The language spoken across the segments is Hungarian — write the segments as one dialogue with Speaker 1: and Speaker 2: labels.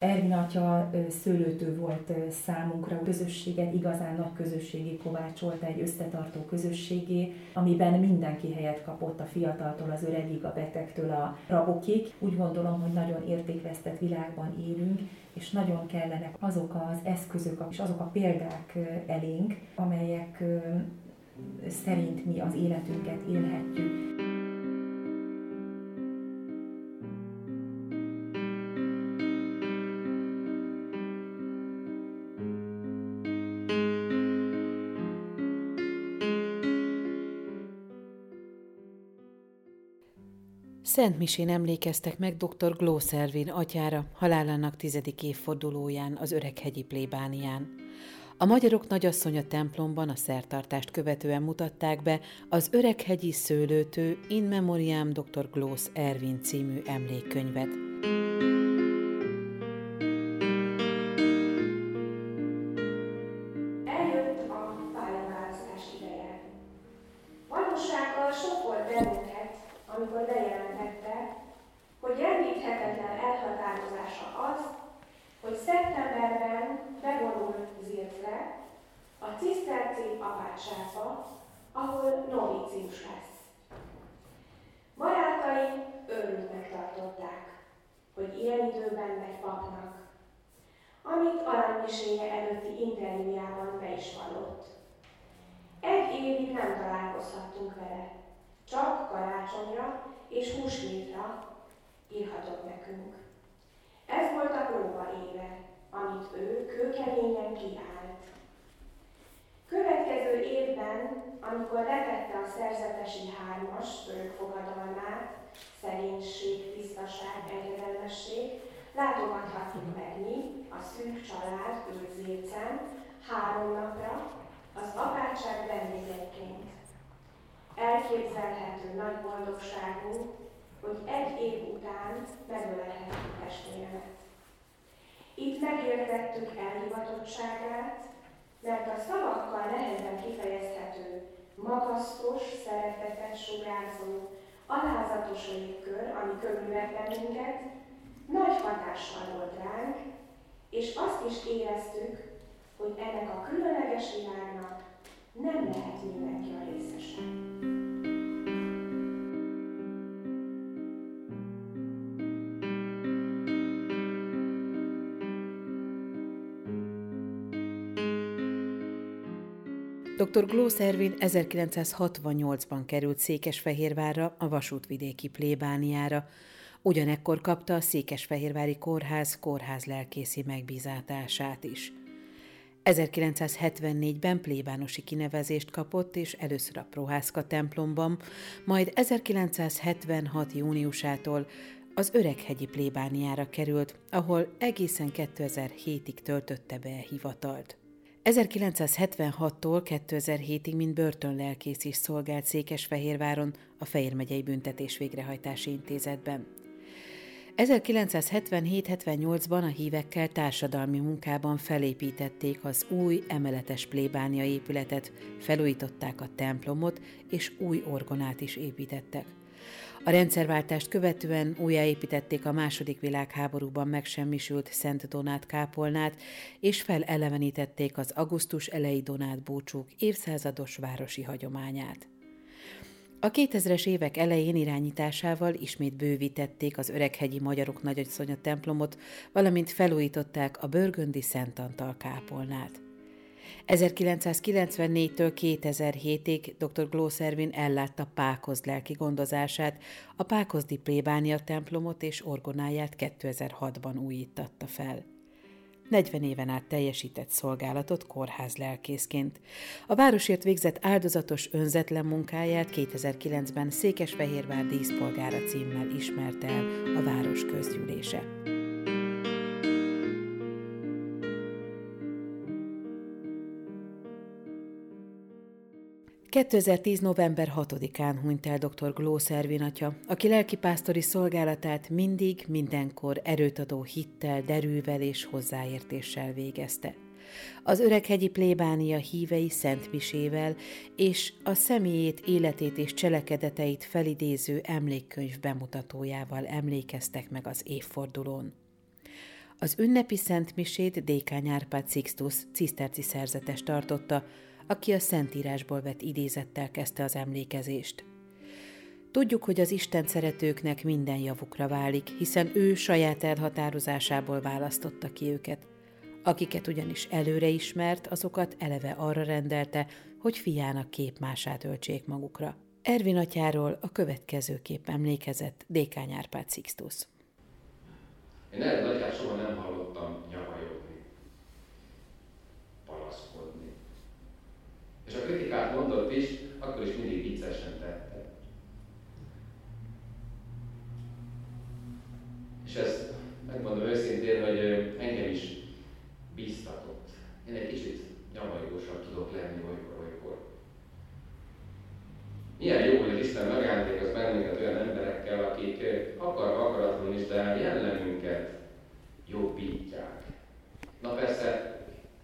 Speaker 1: Ervin atya szőlőtő volt számunkra, közösséget igazán nagy közösségé kovácsolta, egy összetartó közösségé, amiben mindenki helyet kapott, a fiataltól az öregig, a betegtől a rabokig. Úgy gondolom, hogy nagyon értékvesztett világban élünk, és nagyon kellenek azok az eszközök és azok a példák elénk, amelyek szerint mi az életünket élhetjük.
Speaker 2: Szent Misén emlékeztek meg dr. Glószervin atyára halálának tizedik évfordulóján az Öreghegyi plébánián. A magyarok nagyasszonya templomban a szertartást követően mutatták be az Öreghegyi Szőlőtő In Memoriam dr. Glósz Ervin című emlékkönyvet.
Speaker 3: Ahol novícius lesz. Barátai örültnek tartották, hogy ilyen időben megy papnak, amit aranymeséje előtti interjújában be is vallott. Egy évig nem találkozhattunk vele, csak karácsonyra és húsvétra írhatott nekünk. Ez volt a próba éve, amit ő kőkeményen kiállt. Évben, amikor letette a szerzetesi hármas fogadalmát, szerénység, tisztaság, engedelmesség, látogathatjuk meg mi, a szűk család Őzércen három napra az apátság vendégeiként. Elképzelhető nagy boldogságunk, hogy egy év után megölelhetjük testvéremet. Itt megértettük elhivatottságát, mert a szavakkal nehezen kifejezhető, magasztos, szeretetet sugárzó, alázatos légkör, ami körülvett bennünket, nagy hatással volt ránk, és azt is éreztük, hogy ennek a különleges világnak nem lehet mindenki a részese.
Speaker 2: Dr. Glósz Ervin 1968-ban került Székesfehérvárra, a vasútvidéki plébániára. Ugyanekkor kapta a Székesfehérvári Kórház kórház lelkészi megbízátását is. 1974-ben plébánosi kinevezést kapott, és először a Prohászka templomban, majd 1976. júniusától az Öreghegyi plébániára került, ahol egészen 2007-ig töltötte be a hivatalt. 1976-tól 2007-ig mint börtönlelkész is szolgált Székesfehérváron a Fejér megyei Büntetés Végrehajtási Intézetben. 1977-78-ban a hívekkel társadalmi munkában felépítették az új emeletes plébánia épületet, felújították a templomot, és új orgonát is építettek. A rendszerváltást követően újjáépítették a második világháborúban megsemmisült Szent Donát kápolnát, és felelevenítették az augusztus elejé Donát búcsúk évszázados városi hagyományát. A 2000-es évek elején irányításával ismét bővítették az öreghegyi magyarok nagyasszonya templomot, valamint felújították a Börgöndi Szent Antal kápolnát. 1994-től 2007-ig dr. Glószervin ellátta Pákozd lelki gondozását, a Pákozdi plébánia templomot és orgonáját 2006-ban újítatta fel. 40 éven át teljesített szolgálatot kórház lelkészként. A városért végzett áldozatos önzetlen munkáját 2009-ben Székesfehérvár díszpolgára címmel ismerte el a város közgyűlése. 2010. november 6-án hunyt el dr. Glósz Ervin atya, aki lelkipásztori szolgálatát mindig, mindenkor erőtadó hittel, derűvel és hozzáértéssel végezte. Az öreghegyi plébánia hívei Szent Misével és a személyét, életét és cselekedeteit felidéző emlékkönyv bemutatójával emlékeztek meg az évfordulón. Az ünnepi Szentmisét Dékány Árpád Sixtus ciszterci szerzetes tartotta, aki a Szentírásból vett idézettel kezdte az emlékezést. Tudjuk, hogy az Isten szeretőknek minden javukra válik, hiszen ő saját elhatározásából választotta ki őket. Akiket ugyanis előre ismert, azokat eleve arra rendelte, hogy fiának képmását öltsék magukra. Ervin atyáról a következőképp emlékezett Dékány Árpád Sixtus.
Speaker 4: Én erre atyát soha nem hallottam nyavajogni, palaszkodni. És a kritikát mondott is, akkor is mindig viccesen tette. És ezt megmondom őszintén, hogy engem is bíztatott. Én egy kicsit nyavajgósabb tudok lenni olykor-olykor. Milyen jó, hogy Isten megállíték bennünket olyan emberekkel, akik akarva akaratlanul is, de jellemünket jobbítják. Na persze,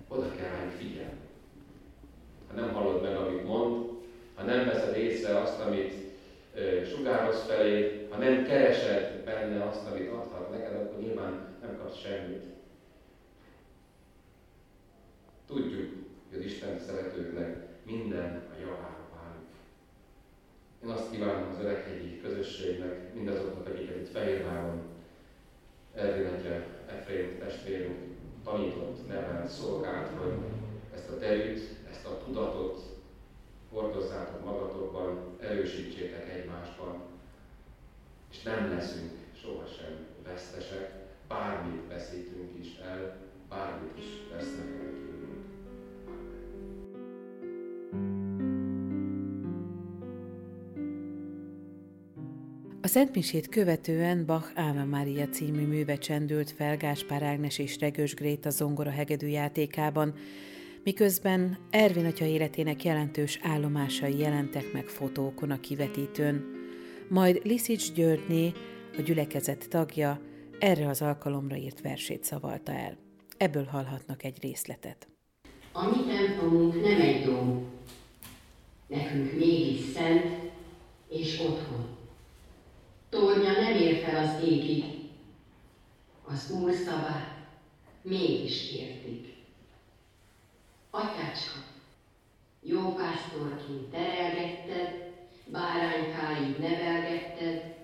Speaker 4: oda kell ránk figyelni. Ha nem hallod meg, amit mond, ha nem veszed észre azt, amit ö, sugároz felé, ha nem keresed benne azt, amit adhat neked, akkor nyilván nem kapsz semmit. Tudjuk, hogy az Isten szeretőknek minden a javára válik. Én azt kívánom az öreghegyi közösségnek, mindazoknak, akiket itt Fehérváron, atya, Efraim testvérünk tanított, nevelt, szolgált, hogy ezt a terült, ezt a tudatot hordozzátok magatokban, erősítsétek egymásban, és nem leszünk sohasem vesztesek, bármit veszítünk is el, bármit is vesznek el tőlünk.
Speaker 2: A Szentmisét követően Bach Áma Mária című műve csendült fel Gáspár Ágnes és Regős Grét a zongora hegedű játékában, miközben Ervin atya életének jelentős állomásai jelentek meg fotókon a kivetítőn, majd Liszics Györgyné, a gyülekezet tagja, erre az alkalomra írt versét szavalta el. Ebből hallhatnak egy részletet.
Speaker 5: A mi templomunk nem egy dóm, nekünk mégis szent és otthon. Tornya nem ér fel az égig, az Úr szavát mégis értik. Atyácska, jó pásztorként terelgetted, báránykáig nevelgetted,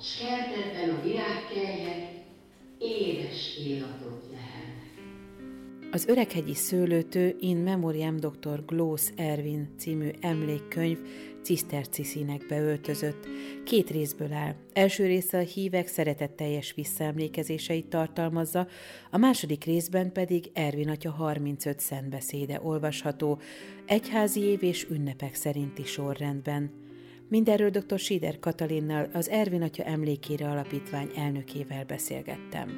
Speaker 5: s kertedben a virágkelyhek édes illatot.
Speaker 2: Az Öreghegyi Szőlőtő in Memoriam Dr. Glósz Ervin című emlékkönyv ciszterci színekbe öltözött. Két részből áll. Első része a hívek szeretetteljes visszaemlékezéseit tartalmazza, a második részben pedig Ervin atya 35 szentbeszéde olvasható, egyházi év és ünnepek szerinti sorrendben. Mindenről dr. Sider Katalinnal, az Ervin atya emlékére alapítvány elnökével beszélgettem.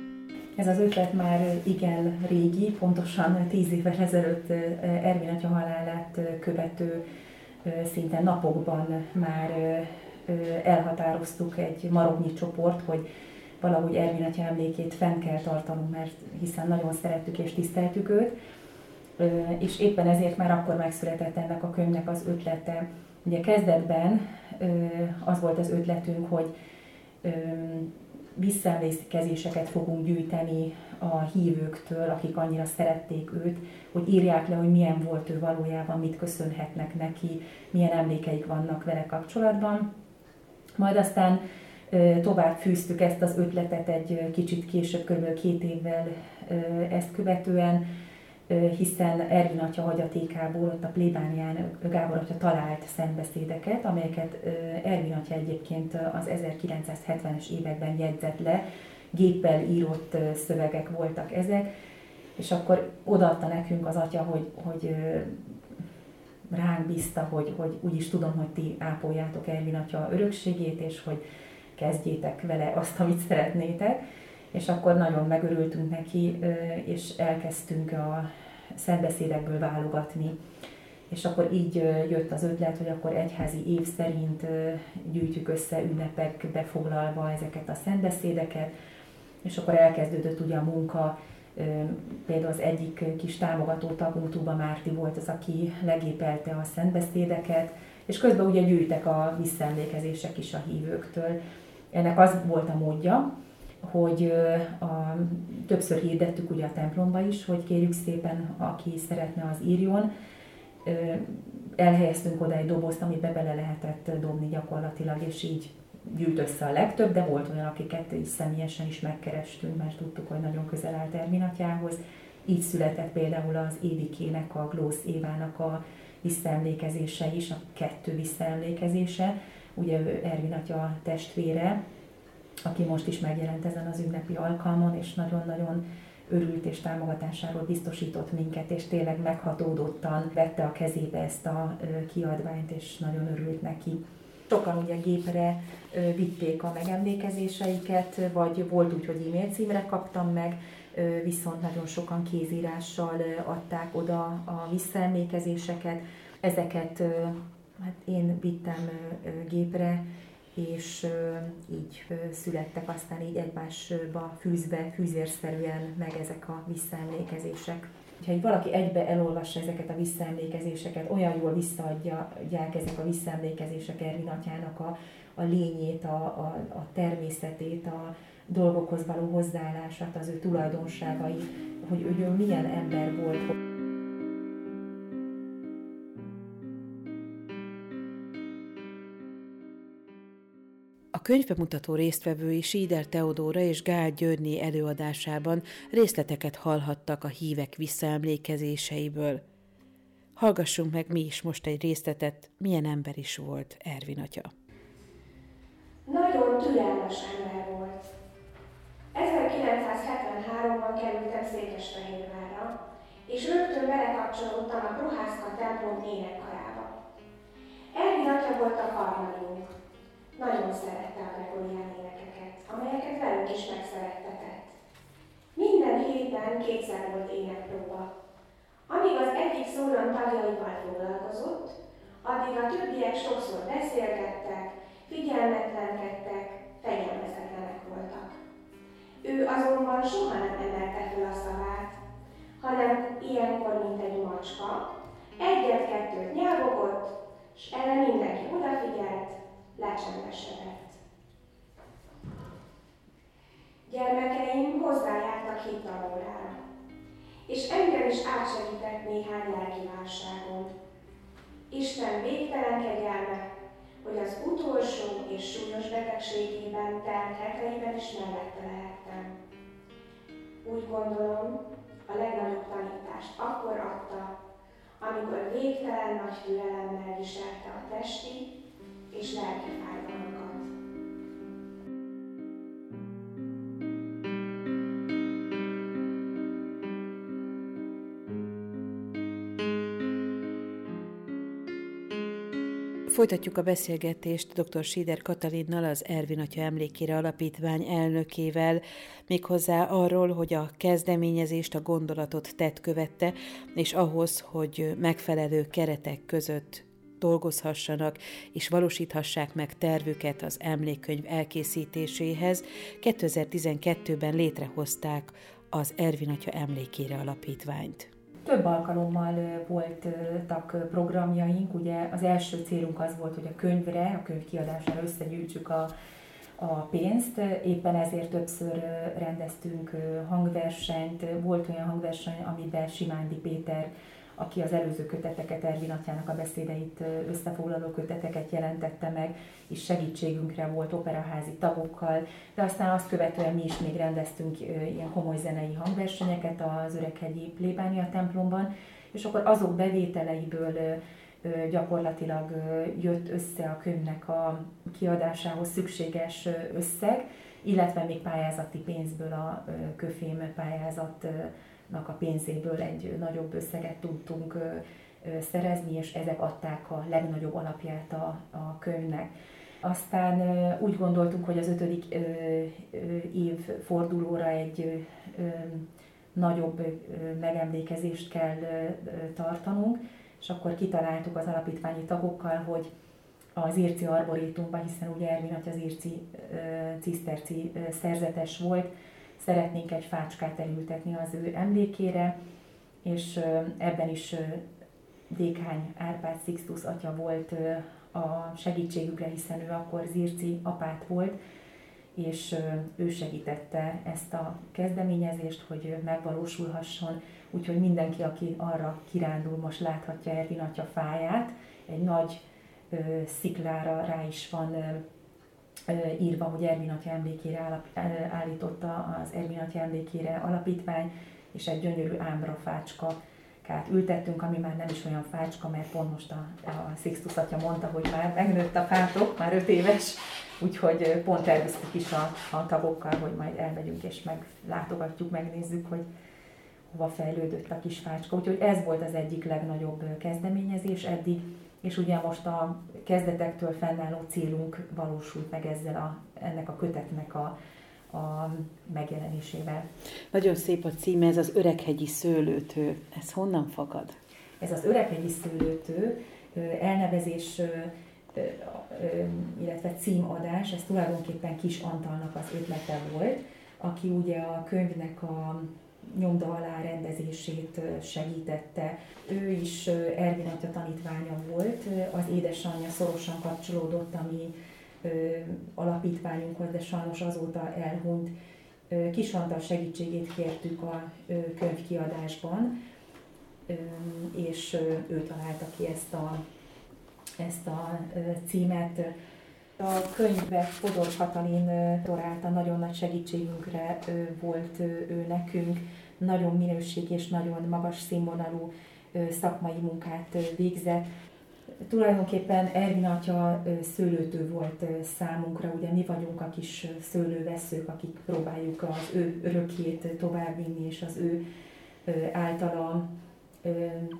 Speaker 1: Ez az ötlet már igen régi, pontosan tíz évvel ezelőtt Ervin atya halálát követő szinte napokban már elhatároztuk egy marognyi csoport, hogy valahogy Ervin atya emlékét fenn kell tartanunk, mert hiszen nagyon szerettük és tiszteltük őt. És éppen ezért már akkor megszületett ennek a könyvnek az ötlete. Ugye kezdetben az volt az ötletünk, hogy visszaemlékezéseket fogunk gyűjteni a hívőktől, akik annyira szerették őt, hogy írják le, hogy milyen volt ő valójában, mit köszönhetnek neki, milyen emlékeik vannak vele kapcsolatban. Majd aztán tovább fűztük ezt az ötletet egy kicsit később, kb. két évvel ezt követően, hiszen Ervin atya hagyatékából ott a plébánián Gábor atya talált szentbeszédeket, amelyeket Ervin atya egyébként az 1970-es években jegyzett le, géppel írott szövegek voltak ezek, és akkor odaadta nekünk az atya, hogy, hogy ránk bízta, hogy, hogy úgyis tudom, hogy ti ápoljátok Ervin atya örökségét, és hogy kezdjétek vele azt, amit szeretnétek és akkor nagyon megörültünk neki, és elkezdtünk a szentbeszédekből válogatni. És akkor így jött az ötlet, hogy akkor egyházi év szerint gyűjtjük össze ünnepekbe foglalva ezeket a szentbeszédeket, és akkor elkezdődött ugye a munka, például az egyik kis támogató tagunk, Tuba Márti volt az, aki legépelte a szentbeszédeket, és közben ugye gyűjtek a visszaemlékezések is a hívőktől. Ennek az volt a módja, hogy a, többször hirdettük ugye a templomba is, hogy kérjük szépen, aki szeretne, az írjon. Elhelyeztünk oda egy dobozt, amiben bele lehetett dobni gyakorlatilag, és így gyűlt össze a legtöbb, de volt olyan, akiket is személyesen is megkerestünk, mert tudtuk, hogy nagyon közel állt Erminatyához. Így született például az Évikének, a Glósz Évának a visszaemlékezése is, a kettő visszaemlékezése. Ugye ő Ervin atya testvére, aki most is megjelent ezen az ünnepi alkalmon, és nagyon-nagyon örült és támogatásáról biztosított minket, és tényleg meghatódottan vette a kezébe ezt a kiadványt, és nagyon örült neki. Sokan ugye gépre vitték a megemlékezéseiket, vagy volt úgy, hogy e-mail címre kaptam meg, viszont nagyon sokan kézírással adták oda a visszaemlékezéseket. Ezeket hát én vittem gépre, és így születtek aztán így egymásba fűzve, fűzérszerűen meg ezek a visszaemlékezések. Ha valaki egybe elolvassa ezeket a visszaemlékezéseket, olyan jól visszaadják ezek a visszaemlékezések Ervin atyának a, a lényét, a, a, a természetét, a dolgokhoz való hozzáállását, az ő tulajdonságai, hogy ő milyen ember volt.
Speaker 2: Könyvbemutató résztvevői Síder Teodóra és Gál Györnyi előadásában részleteket hallhattak a hívek visszaemlékezéseiből. Hallgassunk meg mi is most egy részletet, milyen ember is volt Ervin atya.
Speaker 3: Nagyon türelmes ember volt. 1973-ban kerültem Székesfehérvárra, és rögtön belekapcsolódtam a Prohászka templom énekkarába. Ervin atya volt a karnagyunk, nagyon szerette a Gregorián énekeket, amelyeket velünk is megszerettetett. Minden héten kétszer volt énekpróba. Amíg az egyik szólam tagjaival foglalkozott, addig a többiek sokszor beszélgettek, figyelmetlenkedtek, fegyelmezetlenek voltak. Ő azonban soha nem emelte fel a szavát, hanem ilyenkor, mint egy macska, egyet-kettőt nyelvogott, és erre mindenki odafigyelt, lecsendesedett. Gyermekeim hozzájártak hittanórára, és engem is átsegített néhány lelki válságon. Isten végtelen kegyelme, hogy az utolsó és súlyos betegségében telt heteiben is mellette lehettem. Úgy gondolom, a legnagyobb tanítást akkor adta, amikor végtelen nagy türelemmel viselte a testi és lelki fájdalmakat.
Speaker 2: Folytatjuk a beszélgetést dr. Sider Katalinnal, az Ervin Atya Emlékére Alapítvány elnökével, méghozzá arról, hogy a kezdeményezést, a gondolatot tett követte, és ahhoz, hogy megfelelő keretek között dolgozhassanak és valósíthassák meg tervüket az emlékkönyv elkészítéséhez, 2012-ben létrehozták az Ervin Atya Emlékére Alapítványt.
Speaker 1: Több alkalommal voltak programjaink, ugye az első célunk az volt, hogy a könyvre, a könyv kiadására összegyűjtsük a, a pénzt, éppen ezért többször rendeztünk hangversenyt, volt olyan hangverseny, amiben Simándi Péter aki az előző köteteket, Ervin Atyának a beszédeit összefoglaló köteteket jelentette meg, és segítségünkre volt operaházi tagokkal, de aztán azt követően mi is még rendeztünk ilyen komoly zenei hangversenyeket az Öreghegyi plébánia templomban, és akkor azok bevételeiből gyakorlatilag jött össze a könyvnek a kiadásához szükséges összeg, illetve még pályázati pénzből a köfém pályázat a pénzéből egy nagyobb összeget tudtunk szerezni, és ezek adták a legnagyobb alapját a, a könyvnek. Aztán úgy gondoltuk, hogy az ötödik év fordulóra egy nagyobb megemlékezést kell tartanunk, és akkor kitaláltuk az alapítványi tagokkal, hogy az Irci Arborétumban, hiszen ugye Ervin az Irci ciszterci szerzetes volt, szeretnénk egy fácskát elültetni az ő emlékére, és ebben is Dékány Árpád Sixtus atya volt a segítségükre, hiszen ő akkor Zirci apát volt, és ő segítette ezt a kezdeményezést, hogy megvalósulhasson, úgyhogy mindenki, aki arra kirándul, most láthatja Ervin atya fáját, egy nagy sziklára rá is van írva, hogy Ervin atya emlékére állította az Ervin atya emlékére alapítvány, és egy gyönyörű ámbra fácska kát ültettünk, ami már nem is olyan fácska, mert pont most a, a Sixtus atya mondta, hogy már megnőtt a fátok, már öt éves, úgyhogy pont terveztük is a, a tagokkal, hogy majd elmegyünk és meglátogatjuk, megnézzük, hogy hova fejlődött a kis fácska. Úgyhogy ez volt az egyik legnagyobb kezdeményezés eddig, és ugye most a kezdetektől fennálló célunk valósult meg ezzel a, ennek a kötetnek a, a megjelenésével.
Speaker 2: Nagyon szép a címe, ez az Öreghegyi Szőlőtő. Ez honnan fakad?
Speaker 1: Ez az Öreghegyi Szőlőtő elnevezés, illetve címadás, ez tulajdonképpen Kis Antalnak az ötlete volt, aki ugye a könyvnek a nyomda alá rendezését segítette. Ő is Ervin atya tanítványa volt, az édesanyja szorosan kapcsolódott a mi alapítványunkhoz, de sajnos azóta elhunyt. Kis Antal segítségét kértük a könyvkiadásban, és ő találta ki ezt a, ezt a címet. A könyvet Fodor Katalin torálta, nagyon nagy segítségünkre volt ő nekünk, nagyon minőség és nagyon magas színvonalú szakmai munkát végzett. Tulajdonképpen Ervin atya szőlőtő volt számunkra, ugye mi vagyunk a kis szőlőveszők, akik próbáljuk az ő örökét továbbvinni, és az ő általa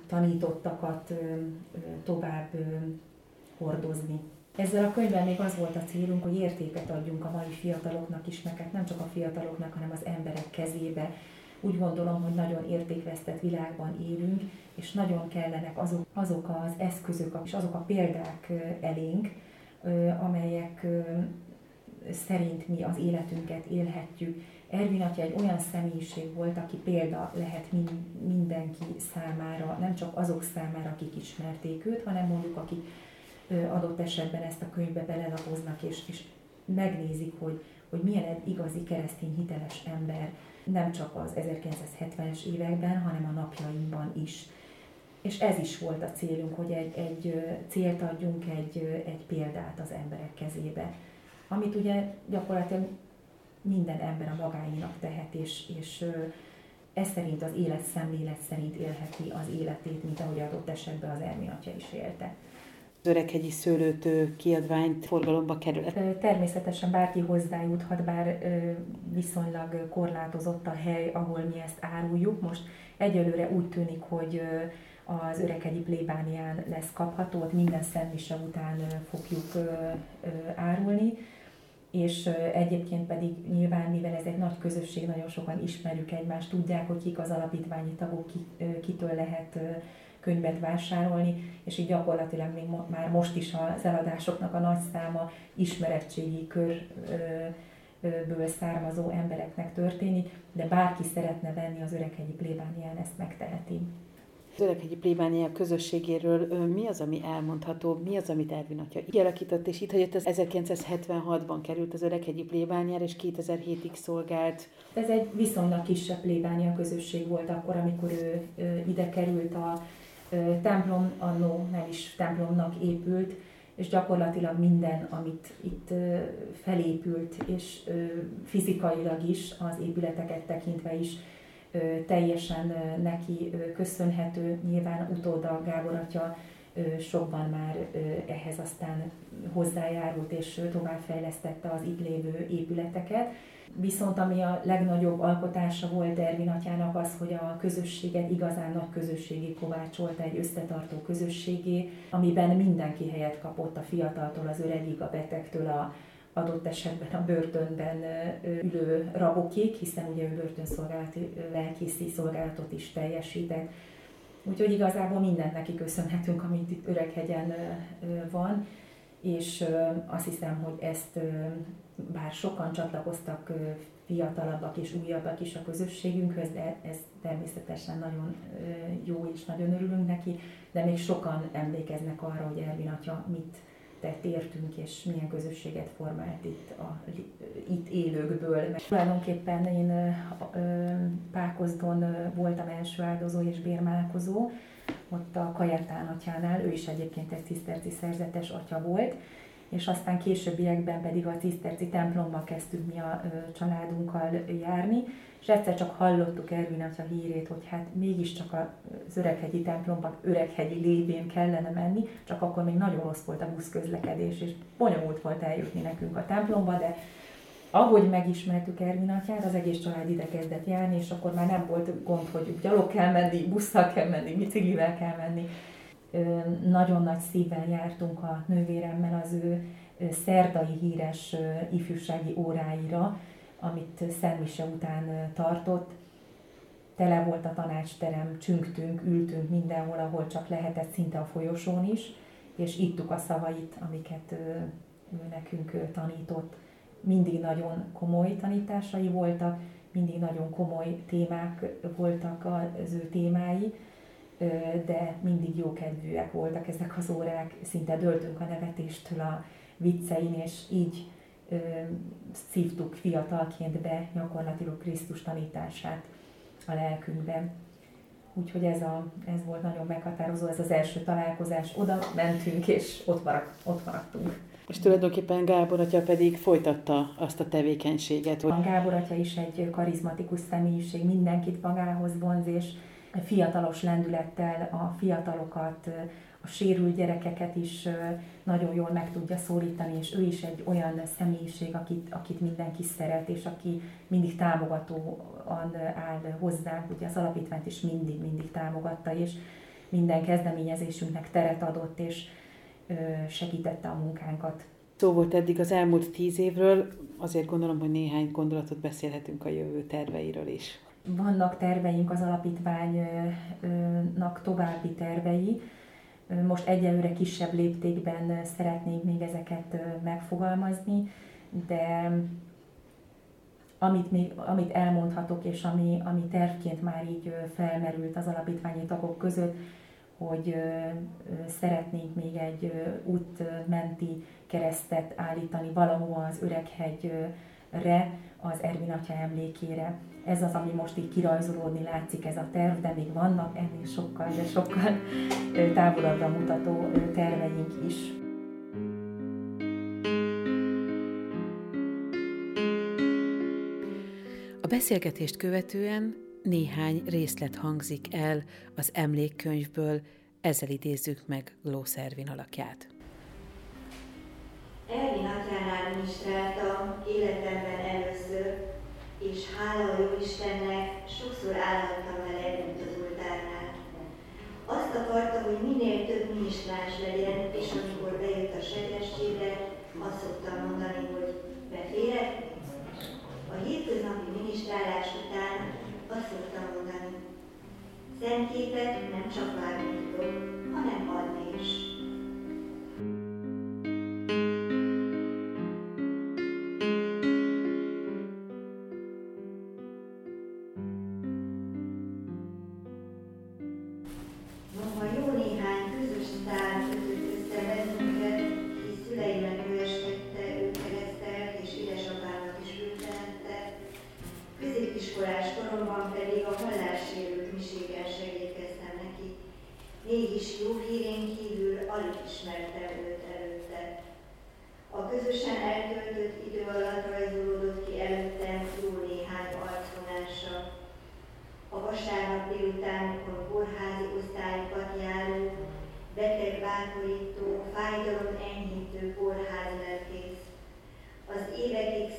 Speaker 1: tanítottakat tovább hordozni. Ezzel a könyvvel még az volt a célunk, hogy értéket adjunk a mai fiataloknak is, meg hát nem csak a fiataloknak, hanem az emberek kezébe. Úgy gondolom, hogy nagyon értékvesztett világban élünk, és nagyon kellenek azok, azok az eszközök és azok a példák elénk, amelyek szerint mi az életünket élhetjük. Ervin atya egy olyan személyiség volt, aki példa lehet mindenki számára, nem csak azok számára, akik ismerték őt, hanem mondjuk akik adott esetben ezt a könyvbe belelapoznak, és, és megnézik, hogy, hogy milyen egy igazi keresztény hiteles ember, nem csak az 1970-es években, hanem a napjainkban is. És ez is volt a célunk, hogy egy, egy célt adjunk, egy, egy példát az emberek kezébe, amit ugye gyakorlatilag minden ember a magáinak tehet, és, és ez szerint az életszemlélet szerint élheti az életét, mint ahogy adott esetben az Ermi atya is élte.
Speaker 2: Öreghegyi Szőlőtő kiadványt forgalomba kerül.
Speaker 1: Természetesen bárki hozzájuthat, bár viszonylag korlátozott a hely, ahol mi ezt áruljuk. Most egyelőre úgy tűnik, hogy az Öreghegyi plébánián lesz kapható, ott minden szentmise után fogjuk árulni és egyébként pedig nyilván, mivel ez egy nagy közösség, nagyon sokan ismerjük egymást, tudják, hogy kik az alapítványi tagok, kitől lehet könyvet vásárolni, és így gyakorlatilag még már most is az eladásoknak a nagy száma ismerettségi körből származó embereknek történik, de bárki szeretne venni az Öreghegyi plébánián, ezt megteheti.
Speaker 2: Az Öreghegyi plébánia közösségéről mi az, ami elmondható, mi az, amit Ervin atya kialakított, és itt hagyott, az 1976-ban került az Öreghegyi plébániára, és 2007-ig szolgált.
Speaker 1: Ez egy viszonylag kisebb plébánia közösség volt akkor, amikor ő, ő ide került a templom annó nem is templomnak épült, és gyakorlatilag minden, amit itt felépült, és fizikailag is, az épületeket tekintve is teljesen neki köszönhető. Nyilván utóda Gábor atya sokban már ehhez aztán hozzájárult és továbbfejlesztette az itt lévő épületeket. Viszont ami a legnagyobb alkotása volt Ervin atyának az, hogy a közösséget igazán nagy közösségé kovácsolta, egy összetartó közösségé, amiben mindenki helyet kapott a fiataltól, az öregig, a betegtől, a adott esetben a börtönben ülő rabokig, hiszen ugye ő börtönszolgálati lelkészi szolgálatot is teljesített. Úgyhogy igazából mindent neki köszönhetünk, amit itt Öreghegyen van, és azt hiszem, hogy ezt bár sokan csatlakoztak fiatalabbak és újabbak is a közösségünkhöz, de ez természetesen nagyon jó és nagyon örülünk neki, de még sokan emlékeznek arra, hogy Ervin atya mit tett értünk, és milyen közösséget formált itt, a, itt élőkből. Mert tulajdonképpen én Pákozdon voltam első áldozó és bérmálkozó, ott a Kajetán atyánál, ő is egyébként egy ciszterci szerzetes atya volt, és aztán későbbiekben pedig a ciszterci templomba kezdtünk mi a családunkkal járni, és egyszer csak hallottuk Ervin a hírét, hogy hát mégiscsak az Öreghegyi templomban Öreghegyi lévén kellene menni, csak akkor még nagyon rossz volt a buszközlekedés, és bonyolult volt eljutni nekünk a templomba, de ahogy megismertük Ervin atyát, az egész család ide kezdett járni, és akkor már nem volt gond, hogy gyalog kell menni, busszal kell menni, biciklivel kell menni. Nagyon nagy szívvel jártunk a nővéremmel az ő szerdai híres ifjúsági óráira, amit Szentmise után tartott. Tele volt a tanácsterem, csüngtünk, ültünk mindenhol, ahol csak lehetett, szinte a folyosón is, és ittuk a szavait, amiket ő, nekünk tanított. Mindig nagyon komoly tanításai voltak, mindig nagyon komoly témák voltak az ő témái, de mindig jókedvűek voltak ezek az órák, szinte döltünk a nevetéstől a viccein, és így ö, szívtuk fiatalként be gyakorlatilag Krisztus tanítását a lelkünkben. Úgyhogy ez, a, ez volt nagyon meghatározó, ez az első találkozás. Oda mentünk, és ott, marak, ott maradtunk.
Speaker 2: És tulajdonképpen Gábor atya pedig folytatta azt a tevékenységet.
Speaker 1: A Gábor atya is egy karizmatikus személyiség, mindenkit magához vonz, és fiatalos lendülettel a fiatalokat, a sérült gyerekeket is nagyon jól meg tudja szólítani, és ő is egy olyan személyiség, akit, akit mindenki szeret, és aki mindig támogatóan áll hozzánk. Ugye az alapítványt is mindig, mindig támogatta, és minden kezdeményezésünknek teret adott, és segítette a munkánkat.
Speaker 2: Szó volt eddig az elmúlt tíz évről, azért gondolom, hogy néhány gondolatot beszélhetünk a jövő terveiről is.
Speaker 1: Vannak terveink az alapítványnak további tervei, most egyelőre kisebb léptékben szeretnénk még ezeket megfogalmazni, de amit, még, amit elmondhatok, és ami, ami tervként már így felmerült az alapítványi tagok között, hogy szeretnénk még egy útmenti keresztet állítani valahova az Öreghegyre, az Ervin atya emlékére ez az, ami most így kirajzolódni látszik ez a terv, de még vannak ennél sokkal, de sokkal távolabbra mutató terveink is.
Speaker 2: A beszélgetést követően néhány részlet hangzik el az emlékkönyvből, ezzel idézzük meg Glószervin alakját.
Speaker 6: Ministráltam életemben először, és hála a Jóistennek sokszor állhattam vele együtt az oltárnál. Azt akarta, hogy minél több minisztráns legyen, és amikor bejött a segestségre, azt szoktam mondani, hogy beférek. A hétköznapi minisztrálás után azt szoktam mondani, szentképet nem csak várni hanem adni is.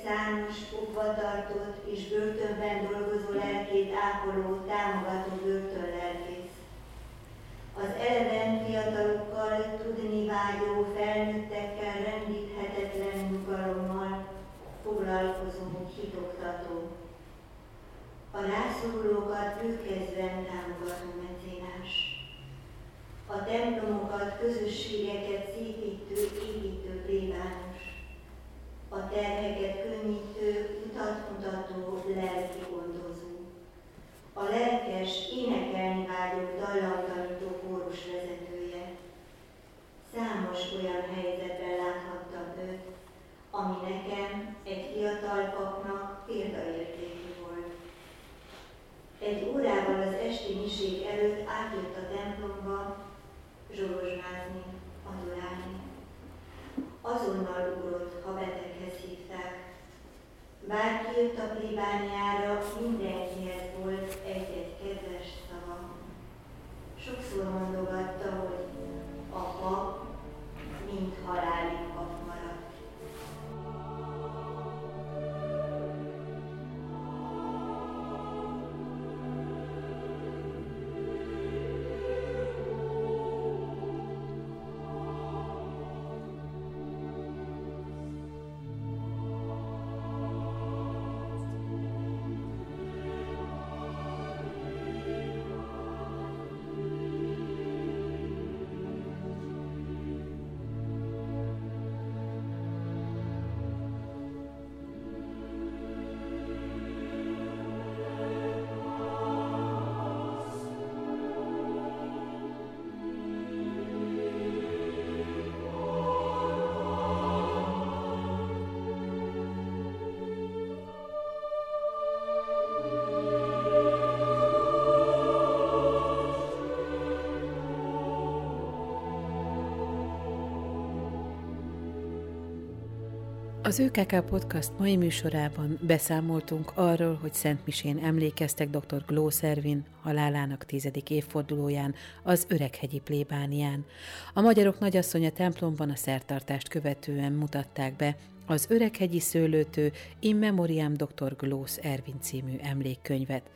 Speaker 6: számos fogva tartott és börtönben dolgozó lelkét ápoló, támogató börtönlelkész. Az eleven fiatalokkal tudni vágyó felnőttekkel rendíthetetlen nyugalommal foglalkozunk hitoktató. A rászorulókat ülkezven támogató mecénás a templomokat, közösségeket szépítő, építő plébános a terheket könnyítő, utat mutató lelki gondozó. A lelkes, énekelni vágyó dallamtanító kórus vezetője. Számos olyan helyzetben láthattam őt, ami nekem, egy fiatal papnak példaértékű volt. Egy órával az esti misék előtt átjött a templomba, jött
Speaker 2: Az ÖKK Podcast mai műsorában beszámoltunk arról, hogy Szent Misén emlékeztek dr. Glószervin halálának tizedik évfordulóján az Öreghegyi plébánián. A magyarok nagyasszonya templomban a szertartást követően mutatták be az Öreghegyi szőlőtő In Memoriam dr. Glósz Ervin című emlékkönyvet.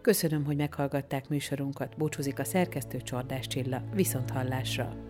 Speaker 2: Köszönöm, hogy meghallgatták műsorunkat, búcsúzik a szerkesztő Csordás Csilla, viszont hallásra!